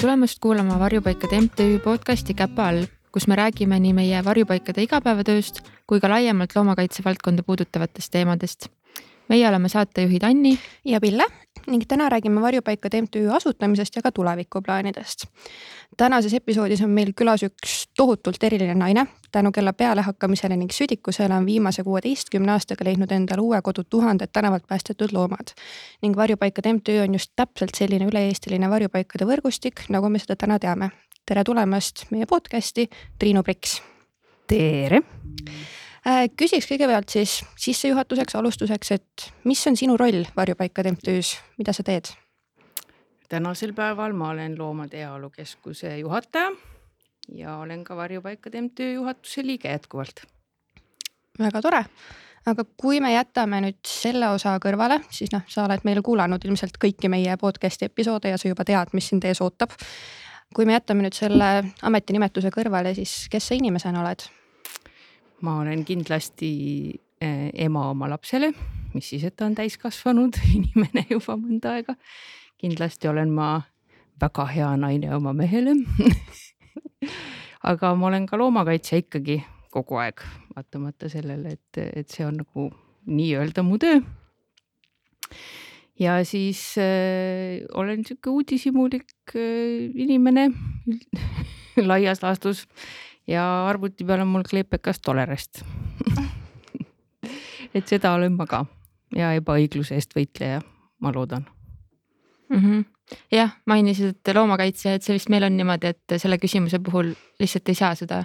tulemast kuulama Varjupaikade MTÜ podcasti Käpa all, kus me räägime nii meie varjupaikade igapäevatööst kui ka laiemalt loomakaitse valdkonda puudutavatest teemadest. meie oleme saatejuhid Anni ja Pille ning täna räägime Varjupaikade MTÜ asutamisest ja ka tulevikuplaanidest. tänases episoodis on meil külas üks tohutult eriline naine, tänu kella pealehakkamisele ning südikusele on viimase kuueteistkümne aastaga leidnud endale uue kodu tuhanded tänavalt päästetud loomad. ning Varjupaikade MTÜ on just täpselt selline üle-eestiline varjupaikade võrgustik, nagu me seda täna teame. tere tulemast meie podcasti, Triinu Priks. tere küsiks kõigepealt siis sissejuhatuseks, alustuseks, et mis on sinu roll Varjupaikade MTÜ-s, mida sa teed? tänasel päeval ma olen Loomade Heaolu Keskuse juhataja ja olen ka Varjupaikade MTÜ juhatuse liige jätkuvalt. väga tore, aga kui me jätame nüüd selle osa kõrvale, siis noh, sa oled meil kuulanud ilmselt kõiki meie podcast'i episoode ja sa juba tead, mis sind ees ootab. kui me jätame nüüd selle ametinimetuse kõrvale, siis kes sa inimesena oled? Ma olen kindlasti eh, ema oma lapsele, mis siis, et ta on täiskasvanud inimene juba mõnda aega. kindlasti olen ma väga hea naine oma mehele aga ma olen ka loomakaitsja ikkagi kogu aeg, vaatamata sellele, et, et see on nagu nii-öelda mu töö. ja siis äh, olen sihuke uudishimulik äh, inimene laias laastus ja arvuti peal on mul kleepekas tolerest et seda olen ma ka ja ebaõigluse eest võitleja, ma loodan mm. -hmm. jah, mainisid, et loomakaitse, et see vist meil on niimoodi, et selle küsimuse puhul lihtsalt ei saa seda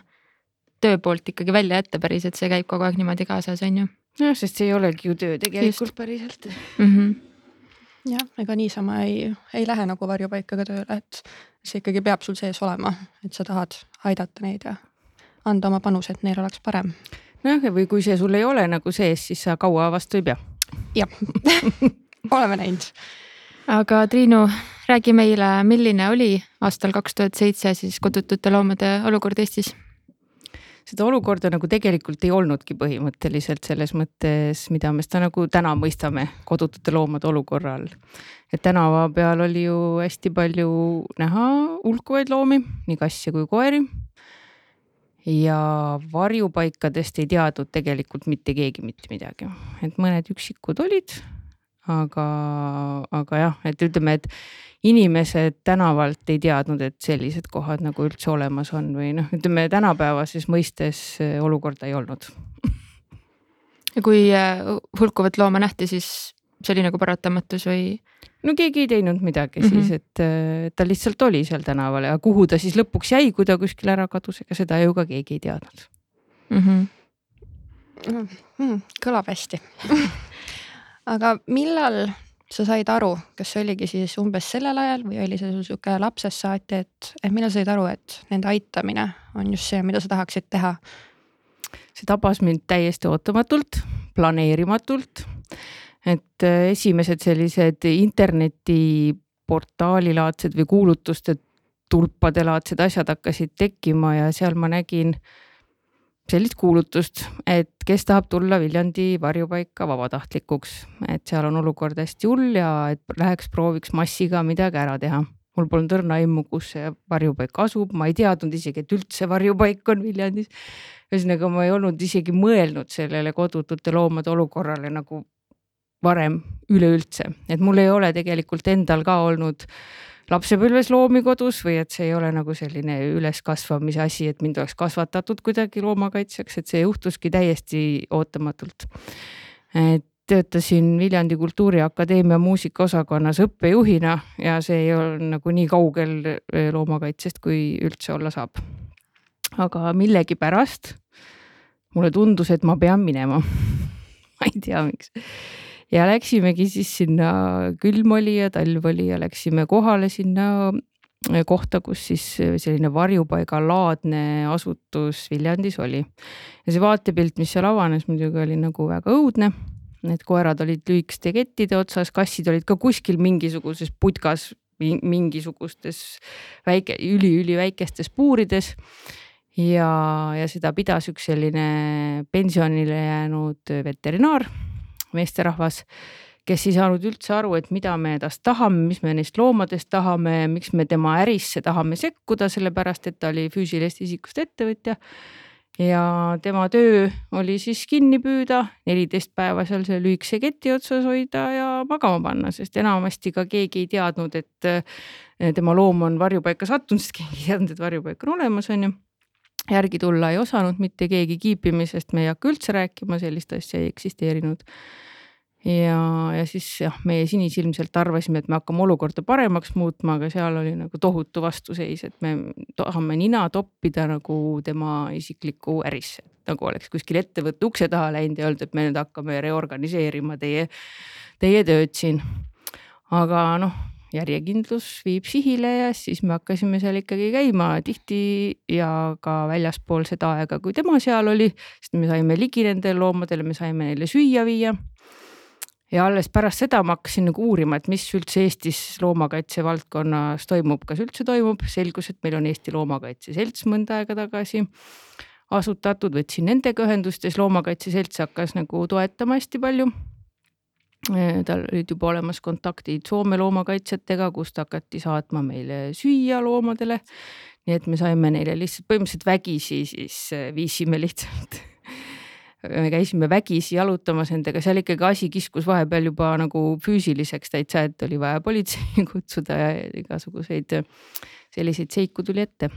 töö poolt ikkagi välja jätta päris, et see käib kogu aeg niimoodi kaasas, on ju. jah, sest see ei olegi ju töö tegelikult Just. päriselt mm. -hmm. jah, ega niisama ei, ei lähe nagu varjupaika ka tööle, et see ikkagi peab sul sees olema, et sa tahad aidata neid ja anda oma panuse, et neil oleks parem. nojah, või kui see sul ei ole nagu sees, siis sa kaua vastu ei pea. jah oleme näinud. aga Triinu, räägi meile, milline oli aastal kaks tuhat seitse siis kodutute loomade olukord Eestis? seda olukorda nagu tegelikult ei olnudki põhimõtteliselt selles mõttes, mida me seda nagu täna mõistame kodutute loomade olukorra all. et tänava peal oli ju hästi palju näha hulkuvaid loomi, nii kasse kui koeri ja varjupaikadest ei teadnud tegelikult mitte keegi mitte midagi, et mõned üksikud olid, aga, aga jah, et ütleme, et inimesed tänavalt ei teadnud, et sellised kohad nagu üldse olemas on või noh, ütleme tänapäevases mõistes olukorda ei olnud. ja kui äh, hulkuvat looma nähti, siis see oli nagu paratamatus või? No keegi ei teinud midagi mm -hmm. siis, et äh, ta lihtsalt oli seal tänaval ja kuhu ta siis lõpuks jäi, kui ta kuskil ära kadus, ega seda ju ka keegi ei teadnud mm. -hmm. Mm, kõlab hästi aga millal sa said aru, kas see oligi siis umbes sellel ajal või oli see sul sihuke lapsest saati, et, et millal sa said aru, et nende aitamine on just see, mida sa tahaksid teha? see tabas mind täiesti ootamatult, planeerimatult et äh, esimesed sellised internetiportaalilaadsed või kuulutuste tulpadelaadsed asjad hakkasid tekkima ja seal ma nägin sellist kuulutust, et kes tahab tulla Viljandi varjupaika vabatahtlikuks, et seal on olukord hästi hull ja et läheks prooviks massiga midagi ära teha. mul polnud õrna aimu, kus see varjupaik asub, ma ei teadnud isegi, et üldse varjupaik on Viljandis. ühesõnaga, ma ei olnud isegi mõelnud sellele kodutute loomade olukorrale nagu varem üleüldse, et mul ei ole tegelikult endal ka olnud lapsepõlves loomi kodus või et see ei ole nagu selline üleskasvamise asi, et mind oleks kasvatatud kuidagi loomakaitsjaks, et see juhtuski täiesti ootamatult. et töötasin Viljandi Kultuuriakadeemia muusikaosakonnas õppejuhina ja see ei olnud nagu nii kaugel loomakaitsest, kui üldse olla saab. aga millegipärast mulle tundus, et ma pean minema ma ei tea, miks ja läksimegi siis sinna, külm oli ja talv oli ja läksime kohale sinna äh, kohta, kus siis äh, selline varjupaigalaadne asutus Viljandis oli. ja see vaatepilt, mis seal avanes, muidugi oli nagu väga õudne. Need koerad olid lühikeste kettide otsas, kassid olid ka kuskil mingisuguses putkas, mingisugustes väike üli,, üliüliväikestes puurides ja, ja seda pidas üks selline pensionile jäänud veterinaar meesterahvas, kes ei saanud üldse aru, et mida me tast tahame, mis me neist loomadest tahame, miks me tema ärisse tahame sekkuda, sellepärast et ta oli füüsilisest isikust ettevõtja ja tema töö oli siis kinni püüda, neliteist päeva seal selle lühikese keti otsas hoida ja magama panna, sest enamasti ka keegi ei teadnud, et eh, tema loom on varjupaika sattunud, sest keegi ei teadnud, et varjupaik on olemas, on ju. Järgi tulla ei osanud mitte keegi kiipimisest, me ei hakka üldse rääkima, sellist asja ei eksisteerinud ja, ja siis jah, meie sinisilmselt arvasime, et me hakkame olukorda paremaks muutma, aga seal oli nagu tohutu vastuseis, et me tahame nina toppida nagu tema isiklikku ärisse. nagu oleks kuskil ettevõtte ukse taha läinud ja öeldud, et me nüüd hakkame reorganiseerima teie, teie tööd siin. aga noh, järjekindlus viib sihile ja siis me hakkasime seal ikkagi käima tihti ja ka väljaspool seda aega, kui tema seal oli, sest me saime ligi nendele loomadele, me saime neile süüa viia ja alles pärast seda ma hakkasin nagu uurima, et mis üldse Eestis loomakaitse valdkonnas toimub, kas üldse toimub, selgus, et meil on Eesti Loomakaitse Selts mõnda aega tagasi asutatud, võtsin nendega ühendust ja siis Loomakaitse Selts hakkas nagu toetama hästi palju. Tal olid juba olemas kontaktid Soome loomakaitsjatega, kust hakati saatma meile süüa loomadele. nii et me saime neile lihtsalt põhimõtteliselt vägisi siis viisime lihtsalt me käisime vägisi jalutamas nendega, seal ikkagi asi kiskus vahepeal juba nagu füüsiliseks täitsa, et oli vaja politsei kutsuda ja igasuguseid selliseid seiku tuli ette.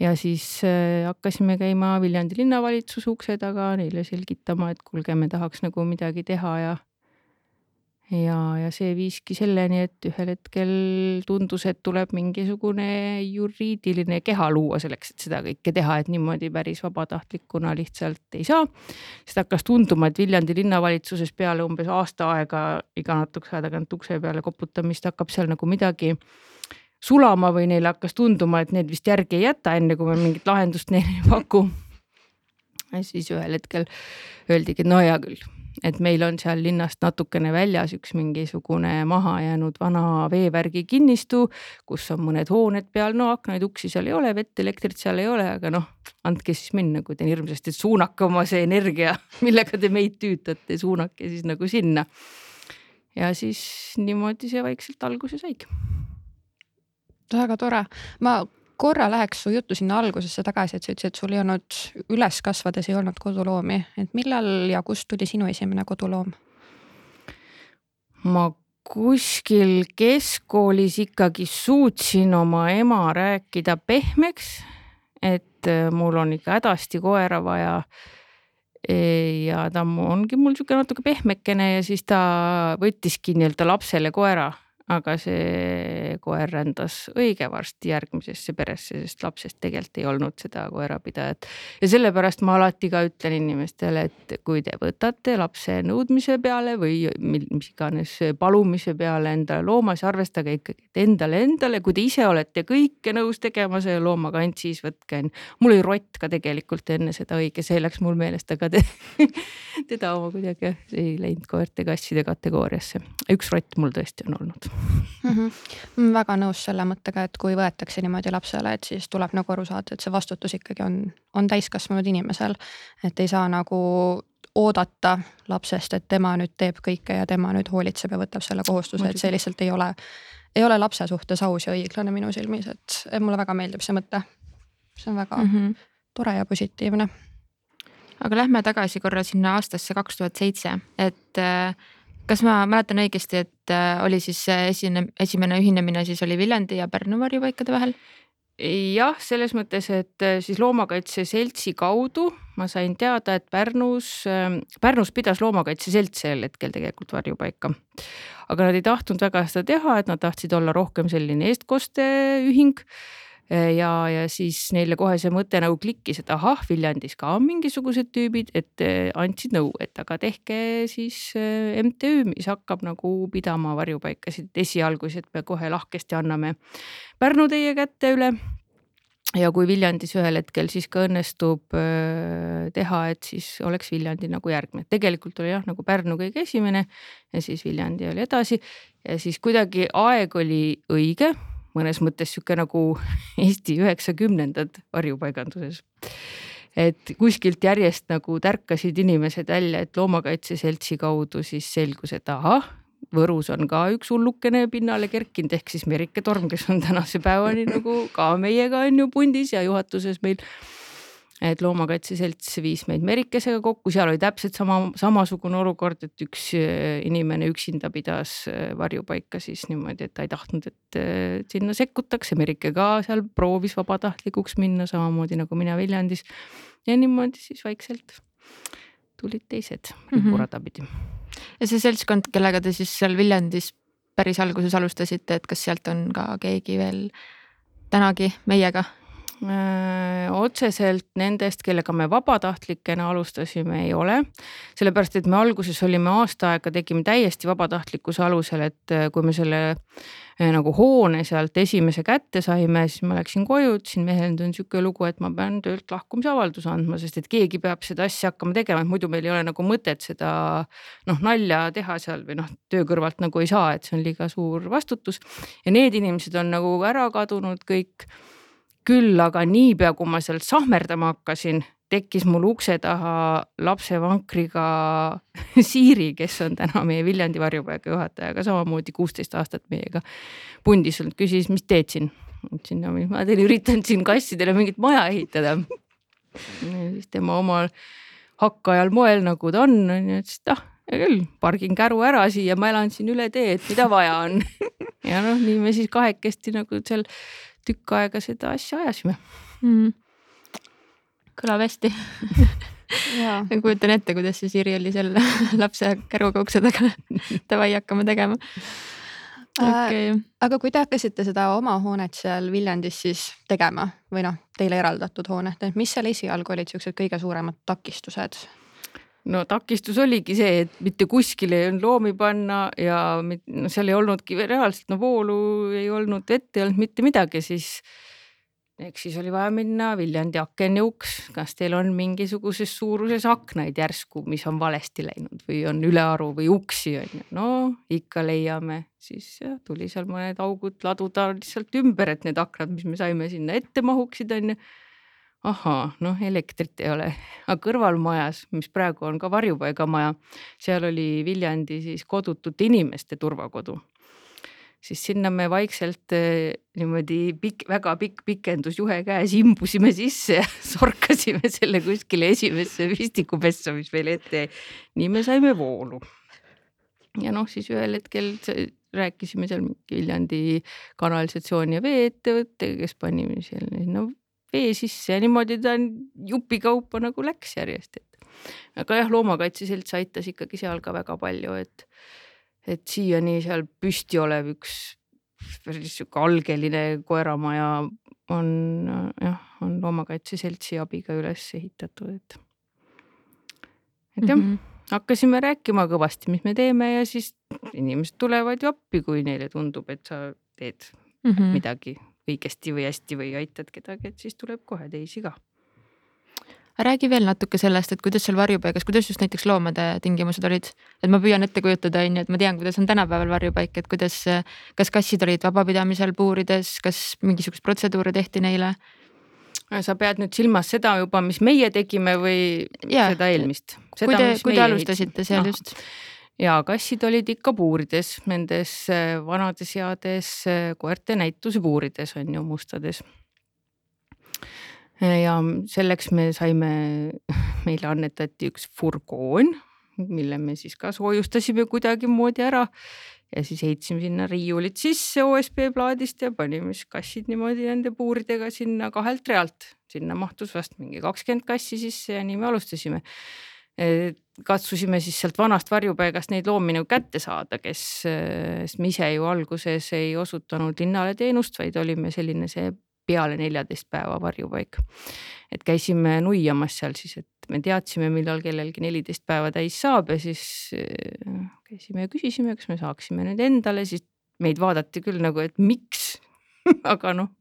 ja siis äh, hakkasime käima Viljandi linnavalitsuse ukse taga neile selgitama, et kuulge, me tahaks nagu midagi teha ja ja, ja see viiski selleni, et ühel hetkel tundus, et tuleb mingisugune juriidiline keha luua selleks, et seda kõike teha, et niimoodi päris vabatahtlikuna lihtsalt ei saa. sest hakkas tunduma, et Viljandi linnavalitsuses peale umbes aasta aega iga natukese aja tagant ukse peale koputamist hakkab seal nagu midagi sulama või neile hakkas tunduma, et need vist järgi ei jäta, enne kui me mingit lahendust neile ei paku. ja siis ühel hetkel öeldigi, et no hea küll et meil on seal linnast natukene väljas üks mingisugune mahajäänud vana veevärgi kinnistu, kus on mõned hooned peal, no aknaid, uksi seal ei ole, vett, elektrit seal ei ole, aga noh, andke siis minna, kui te nii hirmsasti, et suunake oma see energia, millega te meid tüütate, suunake siis nagu sinna. ja siis niimoodi see vaikselt alguse saigi. Väga tore, ma korra läheks su juttu sinna algusesse tagasi, et sa ütlesid, et sul ei olnud üles kasvades ei olnud koduloomi, et millal ja kust tuli sinu esimene koduloom? ma kuskil keskkoolis ikkagi suutsin oma ema rääkida pehmeks, et äh, mul on ikka hädasti koera vaja. E, ja ta ongi mul sihuke natuke pehmekene ja siis ta võttiski nii-öelda lapsele koera aga see koer rändas õige varsti järgmisesse peresse, sest lapsest tegelikult ei olnud seda koerapidajat. ja sellepärast ma alati ka ütlen inimestele, et kui te võtate lapse nõudmise peale või mis iganes palumise peale endale looma, siis arvestage ikkagi, et endale endale, kui te ise olete kõike nõus tegema selle loomaga, ainult siis võtke. mul oli rott ka tegelikult enne seda õige, see läks mul meelest, aga te, teda oma kuidagi ei läinud koerte-kasside kategooriasse. üks rott mul tõesti on olnud mm. -hmm. väga nõus selle mõttega, et kui võetakse niimoodi lapsele, et siis tuleb nagu aru saada, et see vastutus ikkagi on, on täiskasvanud inimesel. et ei saa nagu oodata lapsest, et tema nüüd teeb kõike ja tema nüüd hoolitseb ja võtab selle kohustuse, et see lihtsalt ei ole, ei ole lapse suhtes aus ja õiglane minu silmis, et mulle väga meeldib see mõte. see on väga mm -hmm. tore ja positiivne. aga lähme tagasi korra sinna aastasse kaks tuhat seitse, et äh, kas ma mäletan õigesti, et äh, oli siis esine, esimene ühinemine siis oli Viljandi ja Pärnu varjupaikade vahel? jah, selles mõttes, et äh, siis Loomakaitse Seltsi kaudu ma sain teada, et Pärnus, ähm, Pärnus pidas Loomakaitse Selts sel hetkel tegelikult varjupaika. aga nad ei tahtnud väga seda teha, et nad tahtsid olla rohkem selline eestkosteühing Äh, ja, ja siis neile kohe see mõte nagu klikkis, et ahah, Viljandis ka on mingisugused tüübid, et äh, andsid nõu, et aga tehke siis äh, MTÜ, mis hakkab nagu pidama varjupaikasid. Esialgu, siis et me kohe lahkesti anname Pärnu teie kätte üle. Ja kui Viljandis ühel hetkel siis ka õnnestub teha, et siis oleks Viljandi nagu järgmine, tegelikult oli jah, nagu Pärnu kõige esimene ja siis Viljandi oli edasi. Ja siis kuidagi aeg oli õige mõnes mõttes sihuke nagu Eesti üheksakümnendad varjupaiganduses. et kuskilt järjest nagu tärkasid inimesed välja, et loomakaitse seltsi kaudu siis selgus, et ahah, Võrus on ka üks hullukene pinnale kerkinud, ehk siis Merike Torm, kes on tänase päevani nagu ka meiega on ju pundis ja juhatuses meil et Loomakaitse Selts viis meid Merikesega kokku, seal oli täpselt sama, samasugune olukord, et üks äh, inimene üksinda pidas äh, varjupaika siis niimoodi, et ta ei tahtnud, et äh, sinna sekkutakse, Merike ka seal proovis vabatahtlikuks minna, samamoodi nagu mina Viljandis. ja niimoodi siis vaikselt tulid teised pidi mm. -hmm. ja see seltskond, kellega te siis seal Viljandis päris alguses alustasite, et kas sealt on ka keegi veel tänagi meiega? Äh, otseselt nendest, kellega me vabatahtlikena alustasime, ei ole. sellepärast, et me alguses olime aasta aega, tegime täiesti vabatahtlikkuse alusel, et äh, kui me selle äh, nagu hoone sealt esimese kätte saime, siis ma läksin koju, ütlesin mehele, nüüd on sihuke lugu, et ma pean töölt lahkumise avalduse andma, sest et keegi peab seda asja hakkama tegema, et muidu meil ei ole nagu mõtet seda noh, nalja teha seal või noh, töö kõrvalt nagu ei saa, et see on liiga suur vastutus. ja need inimesed on nagu ära kadunud kõik küll aga niipea, kui ma sealt sahmerdama hakkasin, tekkis mul ukse taha lapsevankriga Siiri, kes on täna meie Viljandi varjupaiga juhataja, aga samamoodi kuusteist aastat meiega pundis olnud, küsis, mis teed siin. ütlesin, no ma teen, üritan siin kassidele mingit maja ehitada. siis tema omal hakkajal moel, nagu ta on, on ju, ütles, et ah, hea küll, pargin käru ära siia, ma elan siin üle tee, et mida vaja on ja noh, nii me siis kahekesti nagu seal tükk aega seda asja ajasime. Mm.. kõlab hästi. Ma kujutan ette, kuidas see Siri oli seal lapse käruga ukse taga. Davai, hakkame tegema. Äh, okay.. aga kui te hakkasite seda oma hoonet seal Viljandis siis tegema või noh, teile eraldatud hoonet, et mis seal esialgu olid siuksed kõige suuremad takistused? No takistus oligi see, et mitte kuskile ei olnud loomi panna ja no seal ei olnudki reaalselt no voolu ei olnud, vett ei olnud mitte midagi, siis eks siis oli vaja minna Viljandi akenjõuks, kas teil on mingisuguses suuruses aknaid järsku, mis on valesti läinud või on ülearu või uksi on ju, no ikka leiame, siis jah, tuli seal mõned augud laduda lihtsalt ümber, et need aknad, mis me saime sinna ette mahuksid on ju ahaa, noh, elektrit ei ole, aga kõrvalmajas, mis praegu on ka varjupaigamaja, seal oli Viljandi siis kodutute inimeste turvakodu. siis sinna me vaikselt eh, niimoodi pikk, väga pikk pikendusjuhe käes imbusime sisse ja sorkasime selle kuskile esimesse pistikupessa, mis meile ette jäi. nii me saime voolu. ja noh, siis ühel hetkel rääkisime seal Viljandi kanalisatsiooni ja veeettevõttega, kes pani sinna vee sisse ja niimoodi ta jupikaupa nagu läks järjest, et. aga jah, Loomakaitse Selts aitas ikkagi seal ka väga palju, et, et siiani seal püsti olev üks päris sihuke algeline koeramaja on jah, on Loomakaitse Seltsi abiga üles ehitatud, et. et jah mm, -hmm. hakkasime rääkima kõvasti, mis me teeme ja siis inimesed tulevad ju appi, kui neile tundub, et sa teed mm -hmm. midagi õigesti või hästi või aitad kedagi, et siis tuleb kohe teisi ka. räägi veel natuke sellest, et kuidas seal varjupaigas, kuidas just näiteks loomade tingimused olid, et ma püüan ette kujutada, on ju, et ma tean, kuidas on tänapäeval varjupaik, et kuidas, kas kassid olid vabapidamisel puurides, kas mingisuguseid protseduure tehti neile? sa pead nüüd silmas seda juba, mis meie tegime või ja, seda eelmist? kui te, kui te alustasite seal no. just ja kassid olid ikka puurides, nendes äh, vanades heades äh, koerte näitusepuurides on ju mustades. ja selleks me saime, meile annetati üks furgoon, mille me siis ka soojustasime kuidagimoodi ära ja siis heitsime sinna riiulid sisse OSB plaadist ja panime siis kassid niimoodi nende puuridega sinna kahelt realt. sinna mahtus vast mingi kakskümmend kassi sisse ja nii me alustasime katsusime siis sealt vanast varjupaigast neid loomi nagu kätte saada, kes, sest me ise ju alguses ei osutanud linnale teenust, vaid olime selline see peale neljateist päeva varjupaik. et käisime nuiamas seal siis, et me teadsime, millal kellelgi neliteist päeva täis saab ja siis äh, käisime ja küsisime, kas me saaksime nüüd endale, siis meid vaadati küll nagu, et miks aga noh.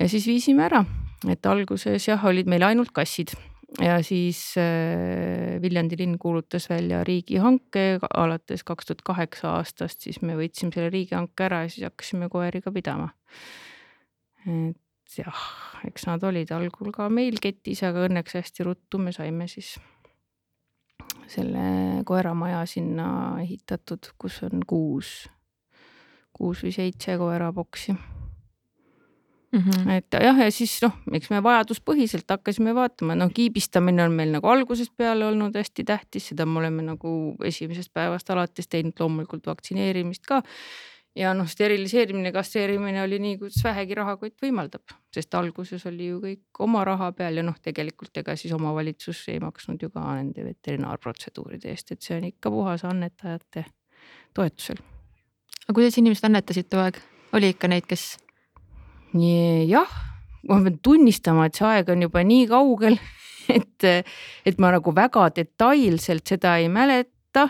ja siis viisime ära, et alguses jah, olid meil ainult kassid ja siis äh, Viljandi linn kuulutas välja riigihanke alates kaks tuhat kaheksa aastast, siis me võitsime selle riigihanke ära ja siis hakkasime koeri ka pidama. et jah, eks nad olid algul ka meil ketis, aga õnneks hästi ruttu me saime siis selle koeramaja sinna ehitatud, kus on kuus, kuus või seitse koeraboksi mm. -hmm. et jah, ja siis noh, eks me vajaduspõhiselt hakkasime vaatama, noh, kiibistamine on meil nagu algusest peale olnud hästi tähtis, seda me oleme nagu esimesest päevast alates teinud, loomulikult vaktsineerimist ka ja noh, steriliseerimine, kastreerimine oli nii, kuidas vähegi rahakott võimaldab, sest alguses oli ju kõik oma raha peal ja noh, tegelikult ega siis omavalitsus ei maksnud ju ka nende veterinaarprotseduuride eest, et see on ikka puhas annetajate toetusel. aga kuidas inimesed annetasid too aeg, oli ikka neid, kes? Jah, ma pean tunnistama, et see aeg on juba nii kaugel, et, et ma nagu väga detailselt seda ei mäleta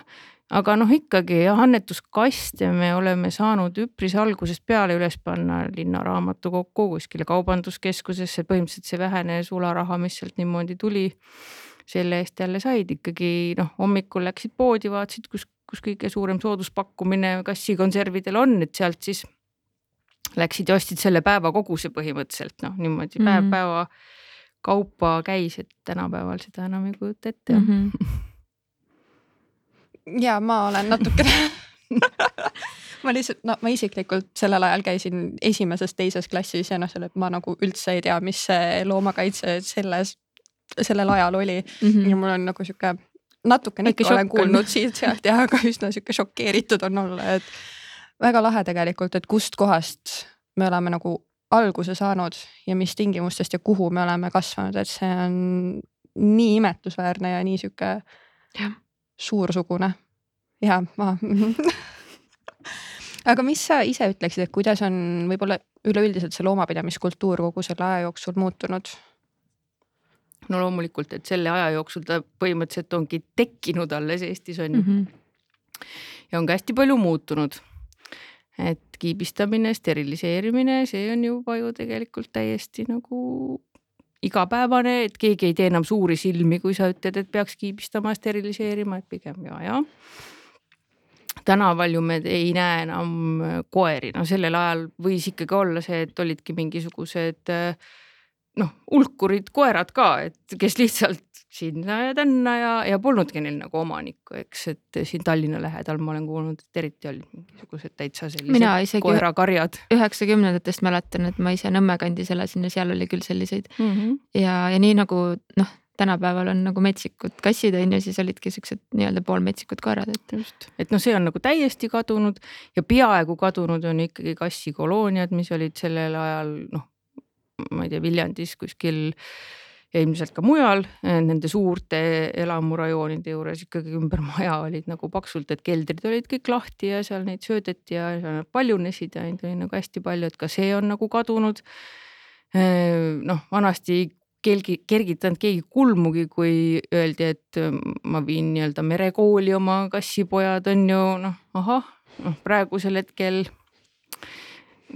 aga noh, ikkagi annetuskaste me oleme saanud üpris algusest peale üles panna linnaraamatukokku kuskile kaubanduskeskusesse, põhimõtteliselt see vähene sularaha, mis sealt niimoodi tuli. selle eest jälle said ikkagi noh, hommikul läksid poodi, vaatasid, kus, kus kõige suurem sooduspakkumine kassikonservidel on, et sealt siis läksid ja ostsid selle päeva koguse põhimõtteliselt noh, niimoodi päev mm -hmm. päeva kaupa käis, et tänapäeval seda enam ei kujuta ette mm. -hmm ja ma olen natukene ma lihtsalt, no ma isiklikult sellel ajal käisin esimeses-teises klassis ja noh, selle, ma nagu üldse ei tea, mis see loomakaitse selles, sellel ajal oli mm. -hmm. ja mul on nagu sihuke natukene ikka olen kuulnud siit-sealt ja aga üsna sihuke šokeeritud on olla, et väga lahe tegelikult, et kustkohast me oleme nagu alguse saanud ja mis tingimustest ja kuhu me oleme kasvanud, et see on nii imetlusväärne ja nii sihuke suursugune ja ma aga mis sa ise ütleksid, et kuidas on võib-olla üleüldiselt see loomapidamiskultuur kogu selle aja jooksul muutunud? no loomulikult, et selle aja jooksul ta põhimõtteliselt ongi tekkinud alles Eestis on ju mm. -hmm. ja on ka hästi palju muutunud. Et kiibistamine, steriliseerimine, see on juba ju tegelikult täiesti nagu igapäevane, et keegi ei tee enam suuri silmi, kui sa ütled, et peaks kiibistama, steriliseerima, et pigem ja, ja. tänaval ju me ei näe enam koeri, no sellel ajal võis ikkagi olla see, et olidki mingisugused noh, hulkurid koerad ka, et kes lihtsalt sinna ja tänna ja, ja polnudki neil nagu omanikku, eks, et siin Tallinna lähedal ma olen kuulnud, et eriti olid mingisugused täitsa sellised koerakarjad. üheksakümnendatest mäletan, et ma ise Nõmme kandis elasin ja seal oli küll selliseid mm -hmm. ja, ja nii nagu noh, tänapäeval on nagu metsikud kassid on ju, siis olidki siuksed nii-öelda poolmetsikud koerad, et. just, et noh, see on nagu täiesti kadunud ja peaaegu kadunud on ikkagi kassikolooniad, mis olid sellel ajal noh, ma ei tea, Viljandis kuskil ja ilmselt ka mujal eh, nende suurte elamurajoonide juures ikkagi ümber maja olid nagu paksult, et keldrid olid kõik lahti ja seal neid söödeti ja nad paljunesid ja neid oli nagu hästi palju, et ka see on nagu kadunud. Eh, noh, vanasti kelgi, kergitanud keegi kulmugi, kui öeldi, et mm, ma viin nii-öelda merekooli oma kassipojad on ju noh, ahah, noh praegusel hetkel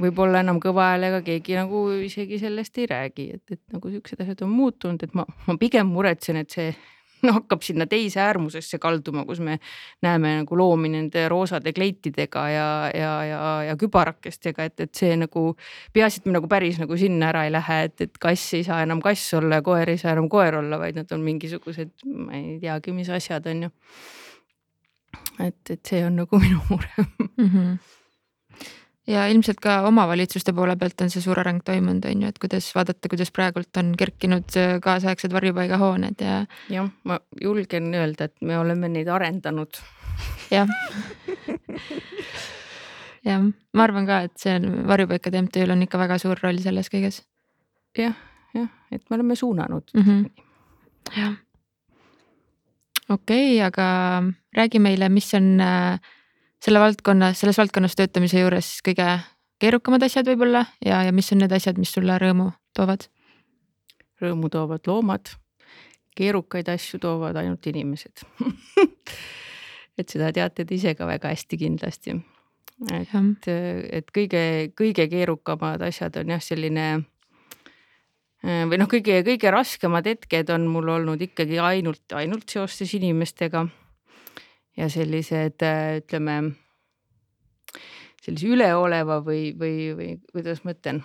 võib-olla enam kõva häälega keegi nagu isegi sellest ei räägi, et, et nagu siuksed asjad on muutunud, et ma, ma pigem muretsen, et see no, hakkab sinna teise äärmusesse kalduma, kus me näeme nagu loomi nende roosade kleitidega ja, ja, ja, ja kübarakestega, et, et see nagu peaasi, et me nagu päris nagu sinna ära ei lähe, et, et kass ei saa enam kass olla ja koer ei saa enam koer olla, vaid nad on mingisugused, ma ei teagi, mis asjad on ju. et, et see on nagu minu mure mm. -hmm ja ilmselt ka omavalitsuste poole pealt on see suur areng toimunud, on ju, et kuidas vaadata, kuidas praegult on kerkinud äh, kaasaegsed varjupaigahooned ja. jah, ma julgen öelda, et me oleme neid arendanud. jah jah, ma arvan ka, et see varjupaikade MTÜ-l on ikka väga suur roll selles kõiges ja,. jah, jah, et me oleme suunanud mm. -hmm. jah. okei okay,, aga räägi meile, mis on äh, selle valdkonna, selles valdkonnas töötamise juures kõige keerukamad asjad võib-olla ja, ja mis on need asjad, mis sulle rõõmu toovad? rõõmu toovad loomad, keerukaid asju toovad ainult inimesed et seda teate te ise ka väga hästi kindlasti. et, et kõige, kõige keerukamad asjad on jah, selline või noh, kõige, kõige raskemad hetked on mul olnud ikkagi ainult, ainult seoses inimestega ja sellised ütleme, sellise üleoleva või, või, või kuidas ma ütlen,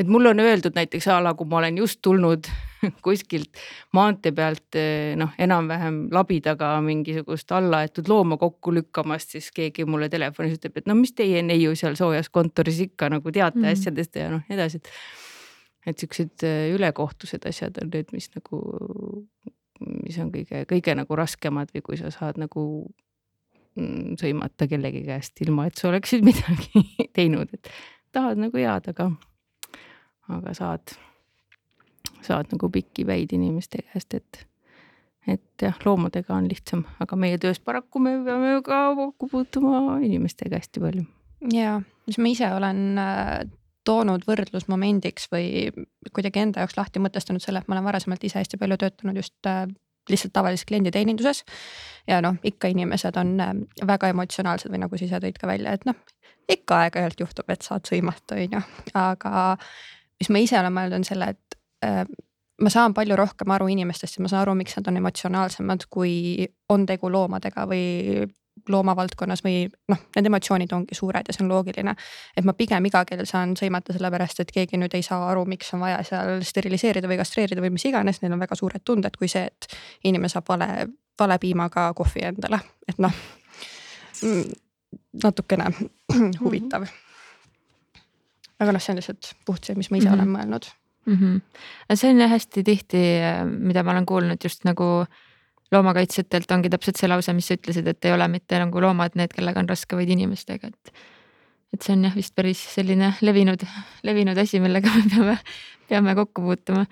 et mulle on öeldud näiteks a la, kui ma olen just tulnud kuskilt maantee pealt noh, enam-vähem labidaga mingisugust allaaetud looma kokku lükkamast, siis keegi mulle telefonis ütleb, et no mis teie neiu seal soojas kontoris ikka nagu teate mm -hmm. asjadest ja noh, nii edasi, et. et siuksed ülekohtused asjad on need, mis nagu, mis on kõige, kõige nagu raskemad või kui sa saad nagu mm, sõimata kellegi käest, ilma et sa oleksid midagi teinud, et tahad nagu head, aga aga saad, saad nagu pikki päid inimeste käest, et, et jah, loomadega on lihtsam, aga meie töös paraku me peame ka kokku puutuma inimestega hästi palju. ja, mis ma ise olen äh, toonud võrdlusmomendiks või kuidagi enda jaoks lahti mõtestanud selle, et ma olen varasemalt ise hästi palju töötanud just äh, lihtsalt tavalises klienditeeninduses. ja noh, ikka inimesed on äh, väga emotsionaalsed või nagu sa ise tõid ka välja, et noh, ikka aeg-ajalt juhtub, et saad sõimata, on ju, aga mis ma ise olen mõelnud, on selle, et äh, ma saan palju rohkem aru inimestest ja ma saan aru, miks nad on emotsionaalsemad, kui on tegu loomadega või loomavaldkonnas või noh, need emotsioonid ongi suured ja see on loogiline. et ma pigem iga kell saan sõimata sellepärast, et keegi nüüd ei saa aru, miks on vaja seal steriliseerida või kastreerida või mis iganes, neil on väga suured tunded, kui see, et inimene saab vale, vale piimaga kohvi endale, et noh mm, natukene huvitav mm. -hmm aga noh, see on lihtsalt puht see, mis ma ise mm -hmm. olen mõelnud mm. -hmm. see on hästi tihti, mida ma olen kuulnud just nagu loomakaitsjatelt ongi täpselt see lause, mis sa ütlesid, et ei ole mitte nagu loomad need, kellega on raske, vaid inimestega, et. et see on jah vist päris selline levinud, levinud asi, millega me peame, peame kokku puutuma.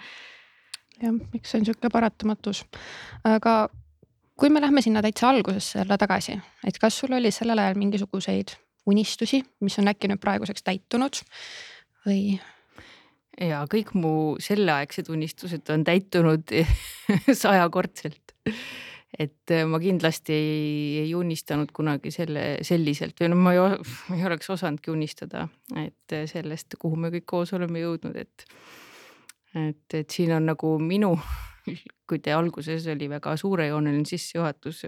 jah, eks see on sihuke paratamatus, aga kui me lähme sinna täitsa algusesse jälle tagasi, et kas sul oli sellel ajal mingisuguseid unistusi, mis on äkki nüüd praeguseks täitunud või? ja kõik mu selleaegsed unistused on täitunud sajakordselt. Et äh, ma kindlasti ei, ei unistanud kunagi selle selliselt või no ma ei, ma ei oleks osanudki unistada, et äh, sellest, kuhu me kõik koos oleme jõudnud, et. et, et siin on nagu minu, kui te alguses oli väga suurejooneline sissejuhatus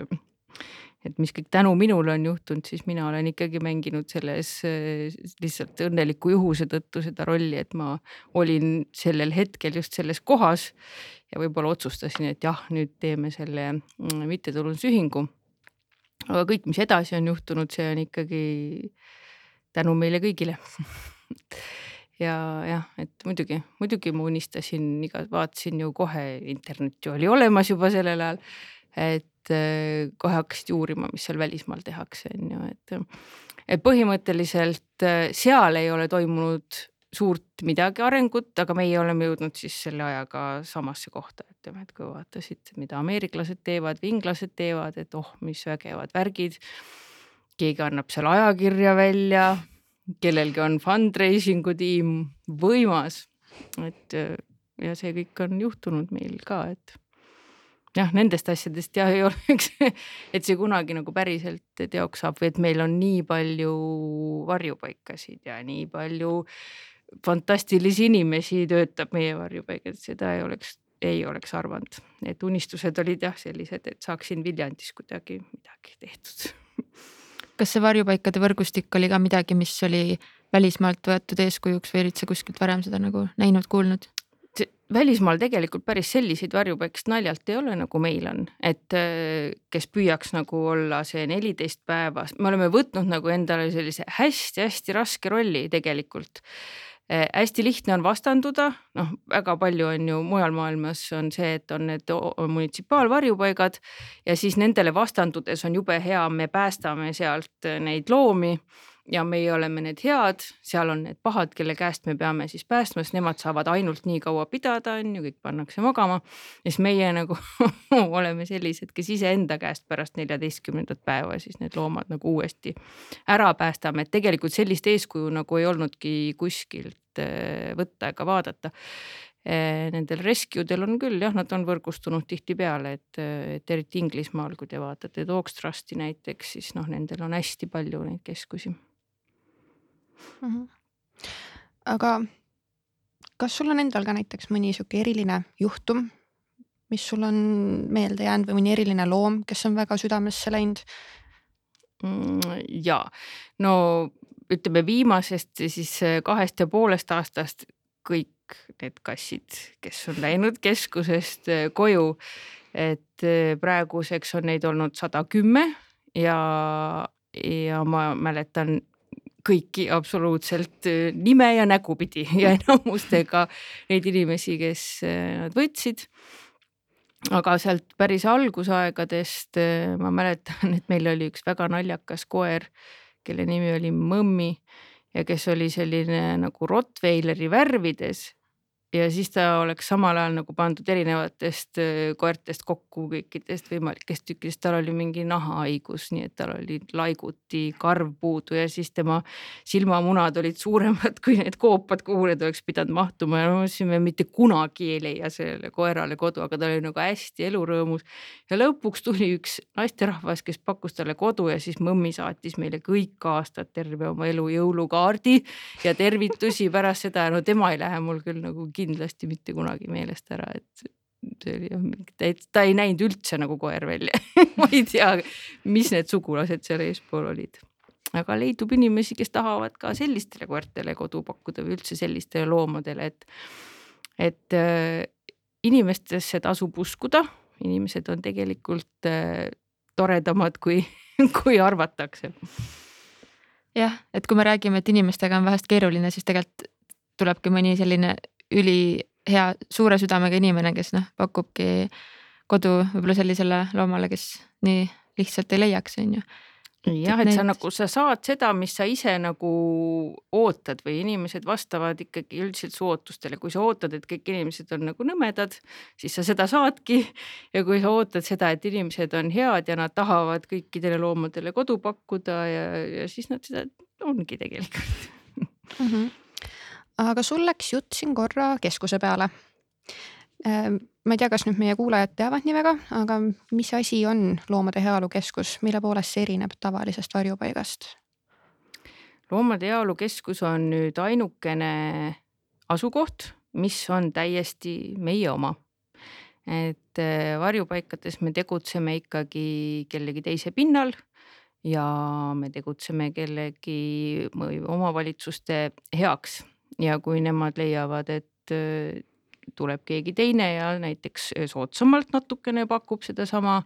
et mis kõik tänu minule on juhtunud, siis mina olen ikkagi mänginud selles lihtsalt õnneliku juhuse tõttu seda rolli, et ma olin sellel hetkel just selles kohas ja võib-olla otsustasin, et jah, nüüd teeme selle mm, mittetulundusühingu. aga kõik, mis edasi on juhtunud, see on ikkagi tänu meile kõigile ja jah, et muidugi, muidugi ma unistasin iga, vaatasin ju kohe, internet ju oli olemas juba sellel ajal et äh, kohe hakkasid uurima, mis seal välismaal tehakse, on ju, et. et põhimõtteliselt äh, seal ei ole toimunud suurt midagi arengut, aga meie oleme jõudnud siis selle ajaga samasse kohta, ütleme, et kui vaatasid, mida ameeriklased teevad või inglased teevad, et oh, mis vägevad värgid. keegi annab seal ajakirja välja, kellelgi on fundraising'u tiim, võimas, et ja see kõik on juhtunud meil ka, et jah, nendest asjadest jah ei oleks, et see kunagi nagu päriselt teoks saab või et meil on nii palju varjupaikasid ja nii palju fantastilisi inimesi töötab meie varjupaigas, seda ei oleks, ei oleks arvanud, et unistused olid jah sellised, et saaksin Viljandis kuidagi midagi tehtud. kas see varjupaikade võrgustik oli ka midagi, mis oli välismaalt võetud eeskujuks või olid sa kuskilt varem seda nagu näinud, kuulnud? Välismaal tegelikult päris selliseid varjupaikast naljalt ei ole, nagu meil on, et äh, kes püüaks nagu olla see neliteist päeva, me oleme võtnud nagu endale sellise hästi-hästi raske rolli tegelikult. Äh, hästi lihtne on vastanduda, noh, väga palju on ju mujal maailmas on see, et on need munitsipaalvarjupaigad ja siis nendele vastandudes on jube hea, me päästame sealt neid loomi ja meie oleme need head, seal on need pahad, kelle käest me peame siis päästma, sest nemad saavad ainult nii kaua pidada, on ju, kõik pannakse magama. ja siis meie nagu oleme sellised, kes iseenda käest pärast neljateistkümnendat päeva siis need loomad nagu uuesti ära päästame, et tegelikult sellist eeskuju nagu ei olnudki kuskilt äh, võtta ega vaadata. Äh, nendel rescue del on küll jah, nad on võrgustunud tihtipeale, et, et eriti Inglismaal, kui te vaatate Dogs Trusti näiteks, siis noh, nendel on hästi palju neid keskusi mm. -hmm. aga kas sul on endal ka näiteks mõni sihuke eriline juhtum, mis sul on meelde jäänud või mõni eriline loom, kes on väga südamesse läinud mm,? ja no ütleme viimasest siis kahest ja poolest aastast kõik need kassid, kes on läinud keskusest äh, koju. et äh, praeguseks on neid olnud sada kümme ja, ja ma mäletan kõiki absoluutselt äh, nime ja nägupidi ja enamustega neid inimesi, kes nad võtsid. Aga sealt päris algusaegadest ma mäletan, et meil oli üks väga naljakas koer, kelle nimi oli Mõmmi ja kes oli selline nagu Rottweileri värvides ja siis ta oleks samal ajal nagu pandud erinevatest koertest kokku kõikidest võimalikest tükkidest, tal oli mingi nahahaigus, nii et tal oli laiguti karv puudu ja siis tema silmamunad olid suuremad kui need koopad, kuhu need oleks pidanud mahtuma. Ja me mõtlesime, mitte kunagi ei leia sellele koerale kodu, aga ta oli nagu hästi elurõõmus. ja lõpuks tuli üks naisterahvas, kes pakkus talle kodu ja siis mõmmi saatis meile kõik aastad terve oma elu jõulukaardi ja tervitusi pärast seda, no tema ei lähe mul küll nagu kindlasti mitte kunagi meelest ära, et see oli jah mingi täitsa, ta ei näinud üldse nagu koer välja ma ei tea, mis need sugulased seal eespool olid. aga leidub inimesi, kes tahavad ka sellistele koertele kodu pakkuda või üldse sellistele loomadele, et, et äh, inimestesse tasub uskuda, inimesed on tegelikult äh, toredamad, kui, kui arvatakse. jah, et kui me räägime, et inimestega on vahest keeruline, siis tegelikult tulebki mõni selline ülihea suure südamega inimene, kes noh, pakubki kodu võib-olla sellisele loomale, kes nii lihtsalt ei leiaks, on ju. jah, et sa nagu, sa saad seda, mis sa ise nagu ootad või inimesed vastavad ikkagi üldiselt su ootustele, kui sa ootad, et kõik inimesed on nagu nõmedad, siis sa seda saadki. ja kui sa ootad seda, et inimesed on head ja nad tahavad kõikidele loomadele kodu pakkuda ja, ja siis nad seda ongi tegelikult mm. -hmm aga sul läks jutt siin korra keskuse peale. Ehm, ma ei tea, kas nüüd meie kuulajad teavad nii väga, aga mis asi on Loomade Heaolu Keskus, mille poolest see erineb tavalisest varjupaigast? loomade Heaolu Keskus on nüüd ainukene asukoht, mis on täiesti meie oma. et eh, varjupaikades me tegutseme ikkagi kellegi teise pinnal ja me tegutseme kellegi omavalitsuste heaks ja kui nemad leiavad, et äh, tuleb keegi teine ja näiteks äh, soodsamalt natukene pakub sedasama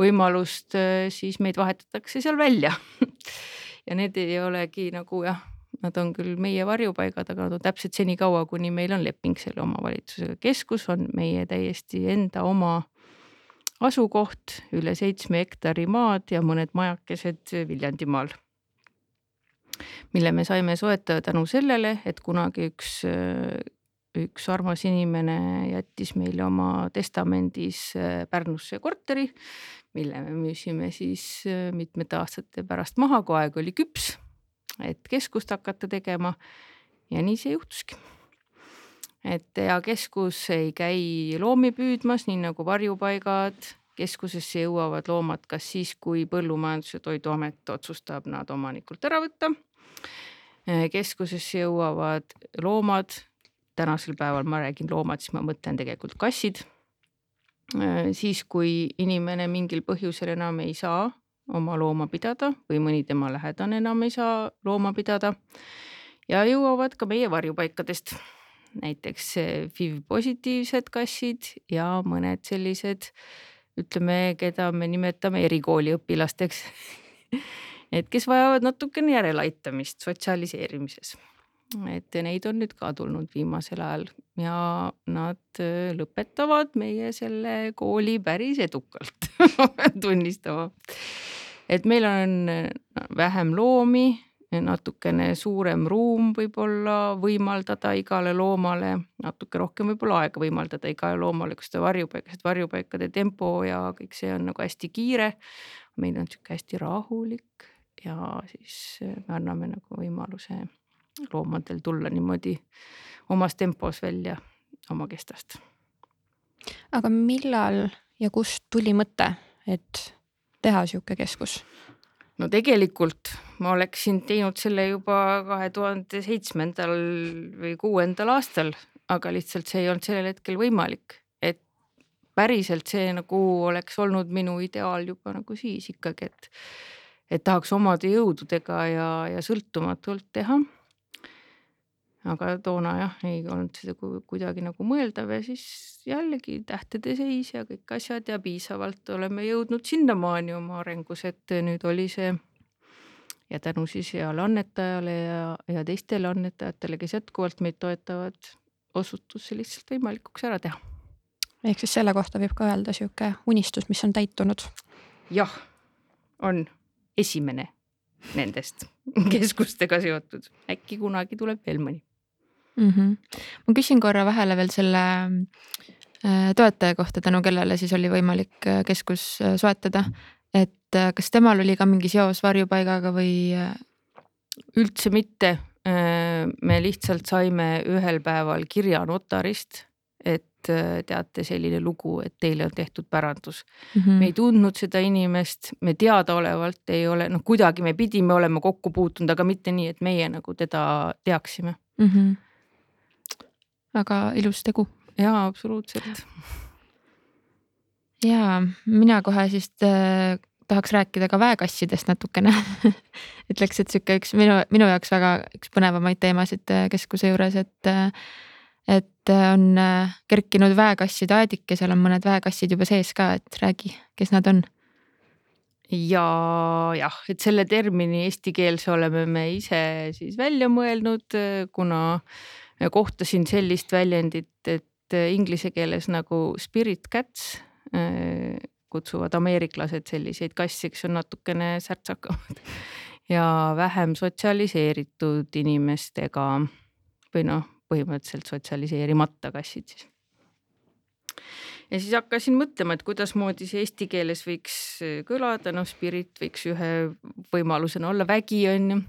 võimalust, äh, siis meid vahetatakse seal välja ja need ei olegi nagu jah, nad on küll meie varjupaigad, aga nad on täpselt senikaua, kuni meil on leping selle omavalitsusega. keskus on meie täiesti enda oma asukoht, üle seitsme hektari maad ja mõned majakesed Viljandimaal mille me saime soetada tänu sellele, et kunagi üks, üks armas inimene jättis meile oma testamendis äh, Pärnusse korteri, mille me müüsime siis äh, mitmete aastate pärast maha, kui aeg oli küps, et keskust hakata tegema. ja nii see juhtuski et ja keskus ei käi loomi püüdmas, nii nagu varjupaigad, keskusesse jõuavad loomad kas siis, kui Põllumajandus- ja Toiduamet otsustab nad omanikult ära võtta. Äh, keskusesse jõuavad loomad, tänasel päeval ma räägin loomad, siis ma mõtlen tegelikult kassid. Äh, siis, kui inimene mingil põhjusel enam ei saa oma looma pidada või mõni tema lähedane enam ei saa looma pidada. Ja jõuavad ka meie varjupaikadest. Näiteks FIV positiivsed kassid ja mõned sellised ütleme, keda me nimetame erikooliõpilasteks et kes vajavad natukene järeleaitamist sotsialiseerimises. et neid on nüüd ka tulnud viimasel ajal ja nad äh, lõpetavad meie selle kooli päris edukalt tunnistama. et meil on äh, vähem loomi, natukene suurem ruum võib-olla võimaldada igale loomale, natuke rohkem võib-olla aega võimaldada igale loomale, kui seda varjupaigas, et varjupaikade tempo ja kõik see on nagu hästi kiire. meil on sihuke hästi rahulik ja siis äh, me anname nagu võimaluse loomadel tulla niimoodi omas tempos välja oma kestast. aga millal ja kust tuli mõte, et teha sihuke keskus? No tegelikult ma oleksin teinud selle juba kahe tuhande seitsmendal või kuuendal aastal, aga lihtsalt see ei olnud sellel hetkel võimalik, et päriselt see nagu oleks olnud minu ideaal juba nagu siis ikkagi, et et tahaks omade jõududega ja, ja sõltumatult teha. Aga toona jah, ei olnud seda kuidagi nagu mõeldav ja siis jällegi tähtede seis ja kõik asjad ja piisavalt oleme jõudnud sinnamaani oma arengus, et nüüd oli see ja tänu siis heale annetajale ja, ja teistele annetajatele, kes jätkuvalt meid toetavad, osutus see lihtsalt võimalikuks ära teha. ehk siis selle kohta võib ka öelda sihuke unistus, mis on täitunud? jah, on esimene nendest keskustega seotud, äkki kunagi tuleb veel mõni mm. -hmm. ma küsin korra vahele veel selle äh, toetaja kohta, tänu kellele siis oli võimalik äh, keskus äh, soetada, et kas temal oli ka mingi seos varjupaigaga või? üldse mitte. me lihtsalt saime ühel päeval kirja notarist, et teate selline lugu, et teile on tehtud pärandus mm. -hmm. me ei tundnud seda inimest, me teadaolevalt ei ole, noh, kuidagi me pidime olema kokku puutunud, aga mitte nii, et meie nagu teda teaksime mm. -hmm väga ilus tegu. jaa, absoluutselt. ja mina kohe siis äh, tahaks rääkida ka väekassidest natukene ütleks, et sihuke üks minu, minu jaoks väga üks põnevamaid teemasid äh, keskuse juures, et äh, et äh, on kerkinud väekasside aedik ja seal on mõned väekassid juba sees ka, et räägi, kes nad on ja jah, et selle termini eestikeelse oleme me ise siis välja mõelnud, kuna kohtasin sellist väljendit, et äh, inglise keeles nagu spirit cats äh, kutsuvad ameeriklased selliseid kasse, kes on natukene särtsakamad ja vähem sotsialiseeritud inimestega või noh, põhimõtteliselt sotsialiseerimata kassid siis ja siis hakkasin mõtlema, et kuidasmoodi see eesti keeles võiks äh, kõlada, noh, spirit võiks ühe võimalusena olla vägi, on ju.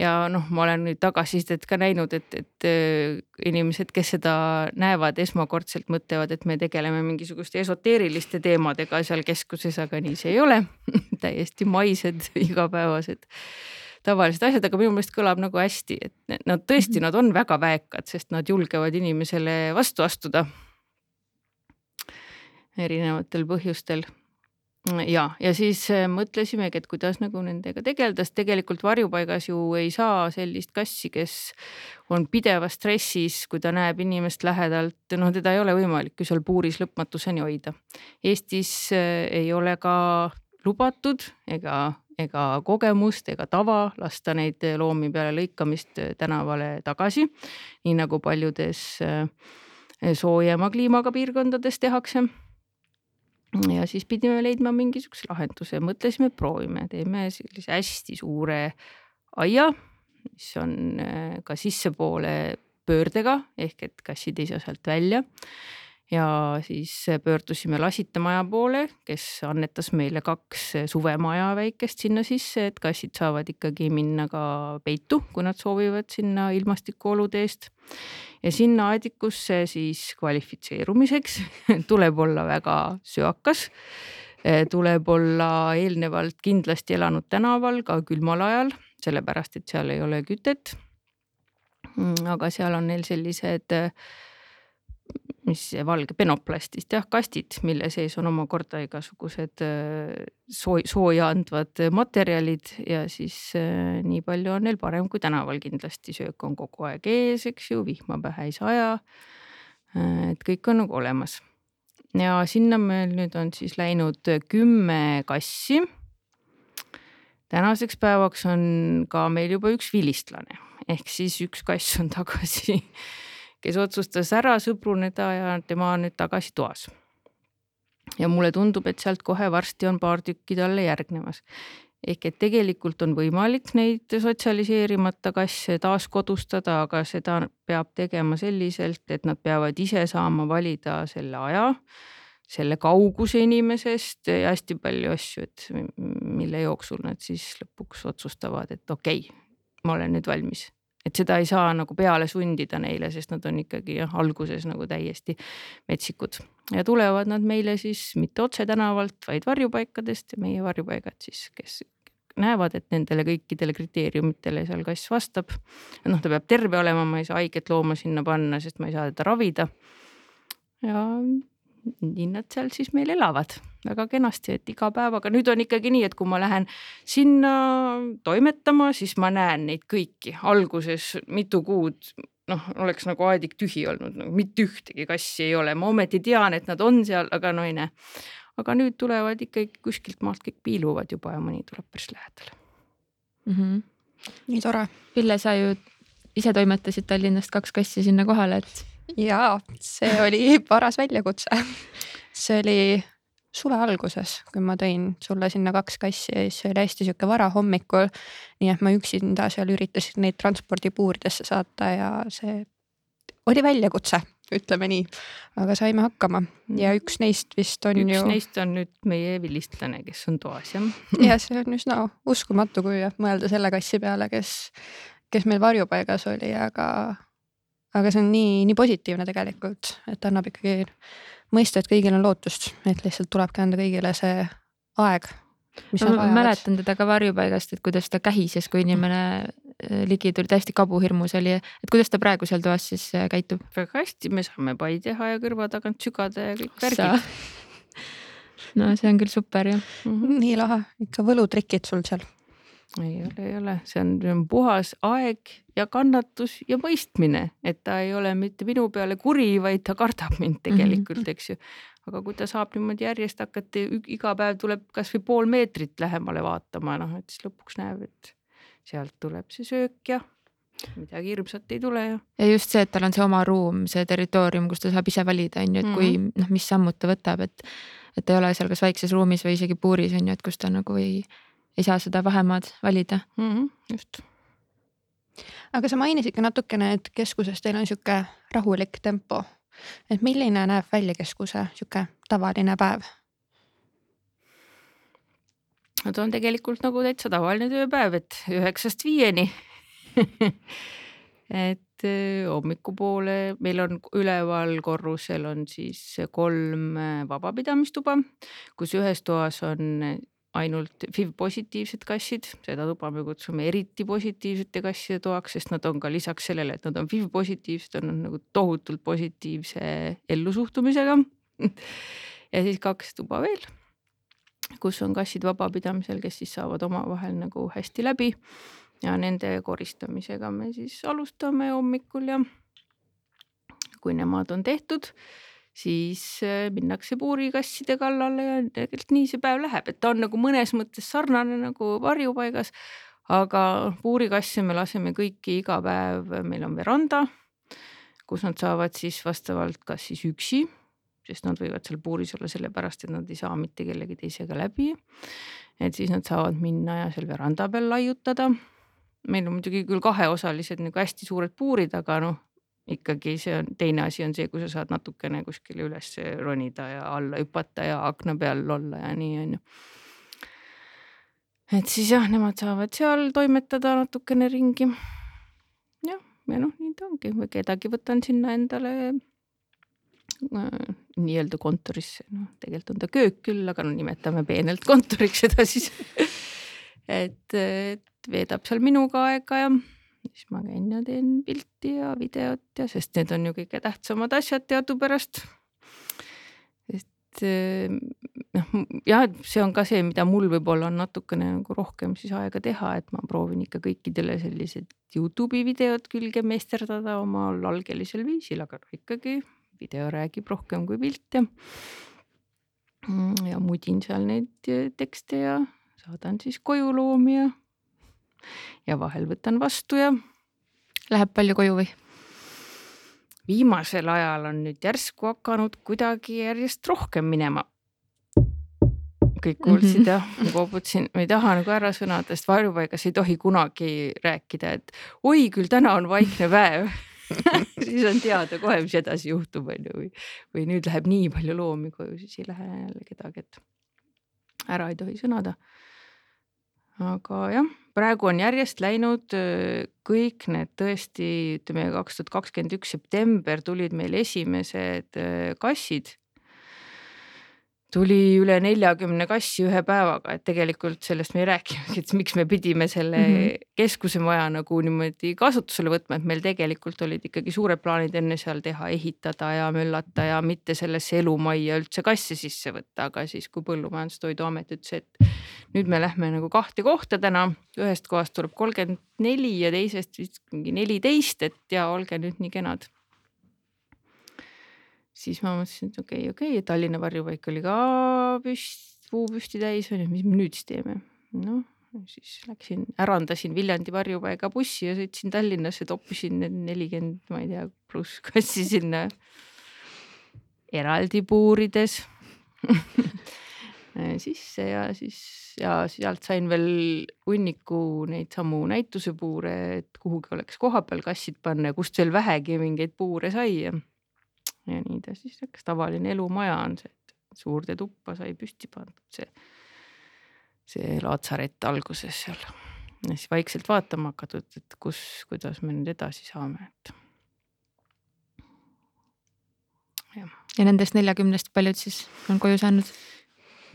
ja noh, ma olen nüüd tagasisidet ka näinud, et, et äh, inimesed, kes seda näevad esmakordselt, mõtlevad, et me tegeleme mingisuguste esoteeriliste teemadega seal keskuses, aga nii see ei ole. Täiesti maised, igapäevased tavalised asjad, aga minu meelest kõlab nagu hästi, et nad tõesti, nad on väga väekad, sest nad julgevad inimesele vastu astuda erinevatel põhjustel. ja, ja siis äh, mõtlesimegi, et kuidas nagu nendega tegeleda, sest tegelikult varjupaigas ju ei saa sellist kassi, kes on pidevas stressis, kui ta näeb inimest lähedalt, noh, teda ei ole võimalik ju seal puuris lõpmatuseni hoida. Eestis äh, ei ole ka lubatud ega ega kogemust ega tava lasta neid loomi peale lõikamist tänavale tagasi, nii nagu paljudes äh, soojema kliimaga piirkondades tehakse ja siis pidime leidma mingisuguse lahenduse, mõtlesime, proovime, teeme sellise hästi suure aia, mis on äh, ka sissepoole pöördega ehk et kassid ei saa sealt välja ja siis pöördusime Lasitemaja poole, kes annetas meile kaks suvemaja väikest sinna sisse, et kassid saavad ikkagi minna ka peitu, kui nad soovivad sinna ilmastikuolude eest. ja sinna aedikusse siis kvalifitseerumiseks tuleb olla väga söakas tuleb olla eelnevalt kindlasti elanud tänaval ka külmal ajal, sellepärast et seal ei ole kütet. aga seal on neil sellised äh, mis valge penoplastist jah, kastid, mille sees on omakorda igasugused äh, soo-, sooja andvad materjalid ja siis äh, nii palju on neil parem kui tänaval kindlasti, söök on kogu aeg ees, eks ju, vihma pähe ei saja. Äh, et kõik on nagu olemas. ja sinna meil nüüd on siis läinud kümme kassi. tänaseks päevaks on ka meil juba üks vilistlane ehk siis üks kass on tagasi kes otsustas ära sõbruneda ja tema on nüüd tagasi toas. ja mulle tundub, et sealt kohe varsti on paar tükki talle järgnemas. ehk et tegelikult on võimalik neid sotsialiseerimata kasse taaskodustada, aga seda peab tegema selliselt, et nad peavad ise saama valida selle aja selle kauguse inimesest ja hästi palju asju, et mille jooksul nad siis lõpuks otsustavad, et okei okay,, ma olen nüüd valmis et seda ei saa nagu peale sundida neile, sest nad on ikkagi jah, alguses nagu täiesti metsikud ja tulevad nad meile siis mitte otse tänavalt, vaid varjupaikadest ja meie varjupaigad siis, kes näevad, et nendele kõikidele kriteeriumitele seal kass vastab. noh, ta peab terve olema, ma ei saa haiget looma sinna panna, sest ma ei saa teda ravida. ja nii nad seal siis meil elavad väga kenasti, et iga päevaga, nüüd on ikkagi nii, et kui ma lähen sinna toimetama, siis ma näen neid kõiki alguses mitu kuud noh, oleks nagu aedik tühi olnud, nagu mitte ühtegi kassi ei ole, ma ometi tean, et nad on seal, aga no ei näe. aga nüüd tulevad ikkagi kuskilt maalt kõik piiluvad juba ja mõni tuleb päris lähedale mm. -hmm. nii tore. Pille, sa ju ise toimetasid Tallinnast kaks kassi sinna kohale, et. Ja see oli paras väljakutse. see oli suve alguses, kui ma tõin sulle sinna kaks kassi ja siis see oli hästi sihuke varahommikul. nii et ma üksinda seal üritasin neid transpordipuuridesse saata ja see oli väljakutse, ütleme nii, aga saime hakkama ja üks neist vist on üks ju. üks neist on nüüd meie vilistlane, kes on toas jah. ja see on üsna uskumatu, kui mõelda selle kassi peale, kes, kes meil varjupaigas oli, aga, aga see on nii, nii positiivne tegelikult, et annab ikkagi mõista, et kõigil on lootust, et lihtsalt tulebki anda kõigile see aeg. ma mäletan teda ka varjupaigast, et kuidas ta kähises, kui inimene äh, ligi tuli, täiesti kabuhirmus oli, et kuidas ta praegu seal toas siis äh, käitub? väga hästi, me saame pai teha ja kõrva tagant sügada ja kõik värgid. no see on küll super jah mm. -hmm. nii lahe, ikka võlutrikid sul seal ei ole, ei ole, see on, puhas aeg ja kannatus ja mõistmine, et ta ei ole mitte minu peale kuri, vaid ta kardab mind tegelikult, Mhm. eks ju. aga kui ta saab niimoodi järjest hakata, iga päev tuleb kasvõi pool meetrit lähemale vaatama, noh, et siis lõpuks näeb, et sealt tuleb see söök ja midagi hirmsat ei tule ja. ja just see, et tal on see oma ruum, see territoorium, kus ta saab ise valida, on ju, et kui Mhm. noh, mis sammud ta võtab, et. et ta ei ole seal kas väikses ruumis või isegi puuris on ju, et kus ta nagu ei, ei saa seda vahemaad valida mm. -hmm, just. aga sa mainisid ka natukene, et keskuses teil on sihuke rahulik tempo. et milline näeb välja keskuse sihuke tavaline päev? no ta on tegelikult nagu täitsa tavaline tööpäev, et üheksast viieni et öö, hommikupoole meil on üleval korrusel on siis kolm äh, vabapidamistuba, kus ühes toas on ainult FIV positiivsed kassid, seda tuba me kutsume eriti positiivsete kasside toaks, sest nad on ka lisaks sellele, et nad on FIV positiivsed, on nad nagu tohutult positiivse ellusuhtumisega. Ja siis kaks tuba veel, kus on kassid vabapidamisel, kes siis saavad omavahel nagu hästi läbi. Ja nende koristamisega me siis alustame hommikul ja kui nemad on tehtud, siis äh, minnakse puurikasside kallale ja tegelikult nii see päev läheb, et ta on nagu mõnes mõttes sarnane nagu varjupaigas. aga puurikasse me laseme kõiki iga päev, meil on veranda, kus nad saavad siis vastavalt kas siis üksi, sest nad võivad seal puuris olla sellepärast, et nad ei saa mitte kellegi teisega läbi. et siis nad saavad minna ja seal veranda peal laiutada. meil on muidugi küll kaheosalised nagu hästi suured puurid, aga noh ikkagi see on, teine asi on see, kui sa saad natukene kuskile üles ronida ja alla hüpata ja akna peal olla ja nii on ju. et siis jah, nemad saavad seal toimetada natukene ringi. jah, ja noh, nii ta ongi kedagi võtan sinna endale äh, nii-öelda kontorisse, noh tegelikult on ta köök küll, aga no nimetame peenelt kontoriks seda siis et, et veedab seal minuga aega ja siis ma käin ja teen pilti ja videot ja sest need on ju kõige tähtsamad asjad teadupärast. sest noh, jah, see on ka see, mida mul võib-olla on natukene nagu rohkem siis aega teha, et ma proovin ikka kõikidele sellised Youtube'i videod külge meisterdada omal algelisel viisil, aga ikkagi video räägib rohkem kui pilt ja. ja mudin seal neid tekste ja saadan siis koju loomi ja ja vahel võtan vastu ja. Läheb palju koju või? viimasel ajal on nüüd järsku hakanud kuidagi järjest rohkem minema. kõik kuulsid mm -hmm. jah, ma kooputasin, ma ei taha nagu ära sõnada, sest varjupaigas ei tohi kunagi rääkida, et oi küll, täna on vaikne päev siis on teada kohe, mis edasi juhtub, on ju, või, või nüüd läheb nii palju loomi koju, siis ei lähe jälle kedagi, et ära ei tohi sõnada aga jah, praegu on järjest läinud kõik need tõesti, ütleme kaks tuhat kakskümmend üks september tulid meil esimesed kassid. Tuli üle neljakümne kassi ühe päevaga, et tegelikult sellest me ei rääkinudki, et miks me pidime selle mm -hmm. keskuse maja nagu niimoodi kasutusele võtma, et meil tegelikult olid ikkagi suured plaanid enne seal teha, ehitada ja möllata ja mitte sellesse elumajja üldse kasse sisse võtta, aga siis, kui Põllumajandus-Toiduamet ütles, et nüüd me lähme nagu kahte kohta täna, ühest kohast tuleb kolmkümmend neli ja teisest vist mingi neliteist, et ja olge nüüd nii kenad siis ma mõtlesin, et okei okay,, okei okay,, Tallinna varjupaik oli ka püst, puupüsti täis onju, mis me nüüd siis teeme? noh, siis läksin, ärandasin Viljandi varjupaiga bussi ja sõitsin Tallinnasse, toppisin need nelikümmend, ma ei tea, pluss kassi sinna eraldi puurides sisse ja siis ja sealt sain veel hunniku neid samu näitusepuure, et kuhugi oleks koha peal kassid panna ja kust veel vähegi mingeid puure sai ja ja nii ta siis läks, tavaline elumaja on see, et suurde tuppa sai püsti pandud see, see laatsaret alguses seal. ja siis vaikselt vaatama hakatud, et kus, kuidas me nüüd edasi saame, et. ja nendest neljakümnest paljud siis on koju saanud?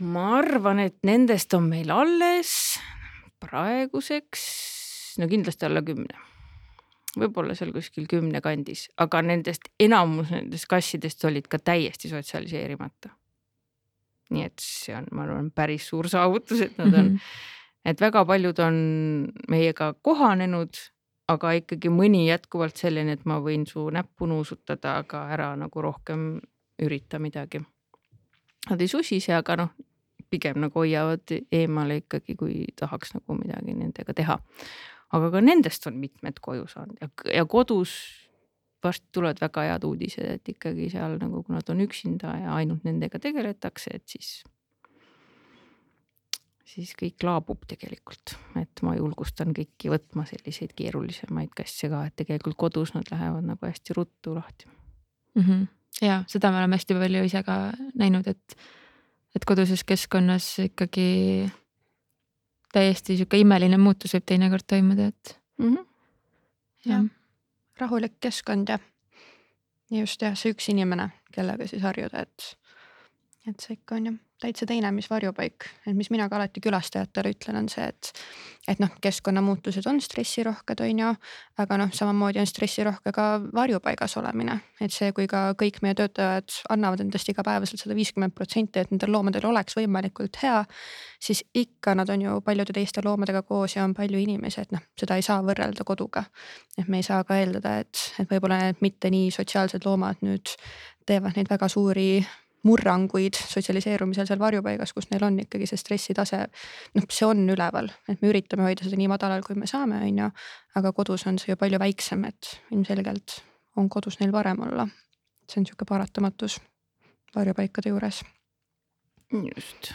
ma arvan, et nendest on meil alles praeguseks no kindlasti alla kümne võib-olla seal kuskil kümne kandis, aga nendest enamus nendest kassidest olid ka täiesti sotsialiseerimata. nii et see on, ma arvan, päris suur saavutus, et nad on mm, -hmm. et väga paljud on meiega kohanenud, aga ikkagi mõni jätkuvalt selline, et ma võin su näppu nuusutada, aga ära nagu rohkem ürita midagi. Nad ei susise, aga noh, pigem nagu hoiavad eemale ikkagi, kui tahaks nagu midagi nendega teha aga ka nendest on mitmed koju saanud ja, ja kodus varsti tulevad väga head uudised, et ikkagi seal nagu, kui nad on üksinda ja ainult nendega tegeletakse, et siis, siis kõik laabub tegelikult, et ma julgustan kõiki võtma selliseid keerulisemaid kasse ka, et tegelikult kodus nad lähevad nagu hästi ruttu lahti mm. -hmm. ja seda me oleme hästi palju ise ka näinud, et, et koduses keskkonnas ikkagi täiesti sihuke imeline muutus võib teinekord toimuda, et mm. -hmm. jah, rahulik keskkond ja just jah, see üks inimene, kellega siis harjuda, et, et see ikka on jah täitsa teine, mis varjupaik, et mis mina ka alati külastajatele ütlen, on see, et, et noh, keskkonnamuutused on stressirohked, on ju, aga noh, samamoodi on stressirohke ka varjupaigas olemine, et see, kui ka kõik meie töötajad annavad endast igapäevaselt sada viiskümmend protsenti, et nendel loomadel oleks võimalikult hea, siis ikka nad on ju paljude teiste loomadega koos ja on palju inimesi, et noh, seda ei saa võrrelda koduga. et me ei saa ka eeldada, et, et võib-olla need mitte nii sotsiaalsed loomad nüüd teevad neid väga suuri murranguid sotsialiseerumisel seal varjupaigas, kus neil on ikkagi see stressitase. noh, see on üleval, et me üritame hoida seda nii madalal, kui me saame, on ju. aga kodus on see ju palju väiksem, et ilmselgelt on kodus neil parem olla. see on sihuke paratamatus varjupaikade juures. just.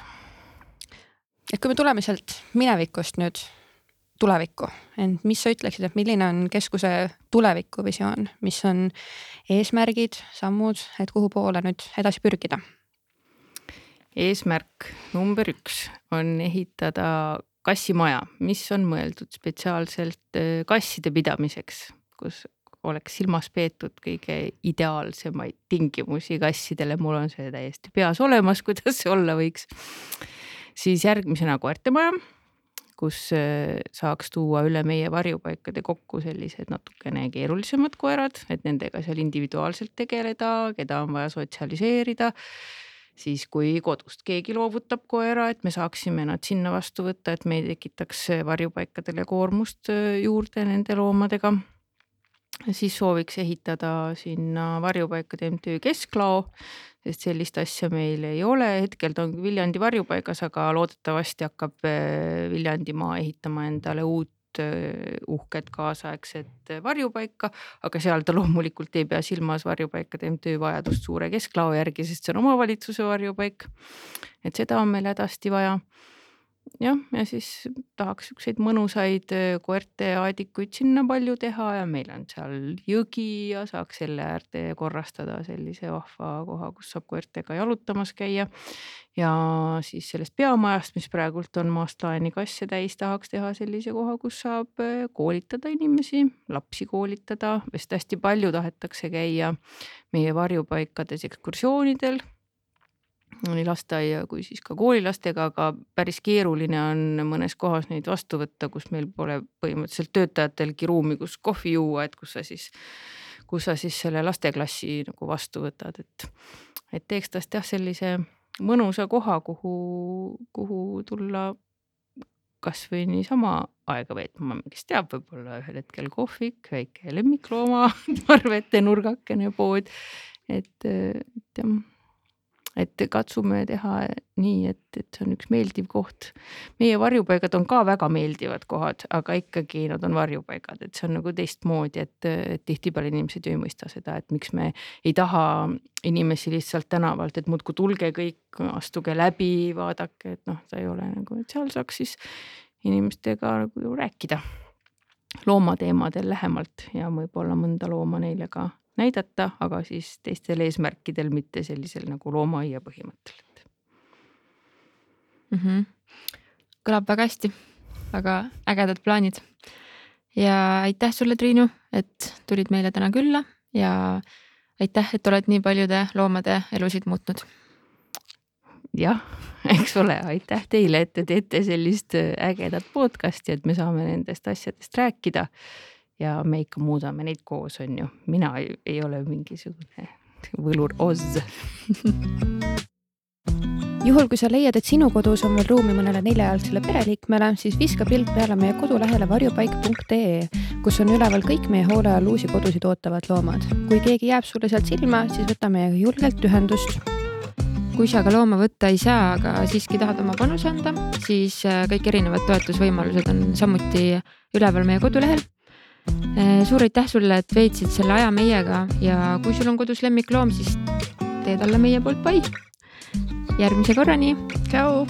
et kui me tuleme sealt minevikust nüüd tulevikku, ent mis sa ütleksid, et milline on keskuse tulevikuvisioon, mis on eesmärgid, sammud, et kuhu poole nüüd edasi pürgida? eesmärk number üks on ehitada kassimaja, mis on mõeldud spetsiaalselt äh, kasside pidamiseks, kus oleks silmas peetud kõige ideaalsemaid tingimusi kassidele, mul on see täiesti peas olemas, kuidas see olla võiks. siis järgmisena koertemaja kus äh, saaks tuua üle meie varjupaikade kokku sellised natukene keerulisemad koerad, et nendega seal individuaalselt tegeleda, keda on vaja sotsialiseerida. siis, kui kodust keegi loovutab koera, et me saaksime nad sinna vastu võtta, et me ei tekitaks varjupaikadele koormust äh, juurde nende loomadega siis sooviks ehitada sinna varjupaikade MTÜ Kesklao sest sellist asja meil ei ole, hetkel ta on Viljandi varjupaigas, aga loodetavasti hakkab äh, Viljandimaa ehitama endale uut äh, uhket kaasaegset varjupaika, aga seal ta loomulikult ei pea silmas varjupaikade MTÜ vajadust suure kesklao järgi, sest see on omavalitsuse varjupaik. et seda on meil hädasti vaja jah, ja siis tahaks siukseid mõnusaid äh, koerte aedikuid sinna palju teha ja meil on seal jõgi ja saaks selle äärde korrastada sellise vahva koha, kus saab koertega jalutamas käia. ja siis sellest peamajast, mis praegult on maast laeni kasse täis, tahaks teha sellise koha, kus saab äh, koolitada inimesi, lapsi koolitada, sest hästi palju tahetakse käia meie varjupaikades ekskursioonidel nii lasteaia kui siis ka koolilastega, aga päris keeruline on mõnes kohas neid vastu võtta, kus meil pole põhimõtteliselt töötajatelgi ruumi, kus kohvi juua, et kus sa siis, kus sa siis selle lasteklassi nagu vastu võtad, et, et teeks tast jah, sellise mõnusa koha, kuhu, kuhu tulla kasvõi niisama aega veetma, kes teab, võib-olla ühel hetkel kohvik, väike lemmiklooma arvete nurgakene pood. et, et jah et katsume teha nii, et, et see on üks meeldiv koht. meie varjupaigad on ka väga meeldivad kohad, aga ikkagi nad on varjupaigad, et see on nagu teistmoodi, et, et tihtipeale inimesed ju ei mõista seda, et miks me ei taha inimesi lihtsalt tänavalt, et muudkui tulge kõik, astuge läbi, vaadake, et noh, ta ei ole nagu, et seal saaks siis inimestega nagu rääkida loomateemadel lähemalt ja võib-olla mõnda looma neile ka näidata, aga siis teistel eesmärkidel, mitte sellisel nagu loomaaia põhimõttel mm. -hmm. kõlab väga hästi, väga ägedad plaanid. ja aitäh sulle, Triinu, et tulid meile täna külla ja aitäh, et oled nii paljude loomade elusid muutnud. jah, eks ole, aitäh teile, et te teete sellist ägedat podcast'i, et me saame nendest asjadest rääkida ja me ikka muudame neid koos, on ju. mina ei, ei ole mingisugune võlur Oz juhul, kui sa leiad, et sinu kodus on veel ruumi mõnele neljajalgsele pereliikmele, siis viska pilk peale meie kodulehele varjupaik.ee, kus on üleval kõik meie hoole all uusi kodusid ootavad loomad. kui keegi jääb sulle sealt silma, siis võta meiega julgelt ühendust. kui sa ka looma võtta ei saa, aga siiski tahad oma panuse anda, siis äh, kõik erinevad toetusvõimalused on samuti üleval meie kodulehel Eh, suur aitäh sulle, et veetsid selle aja meiega ja kui sul on kodus lemmikloom, siis tee talle meie poolt pai. järgmise korrani. tšau.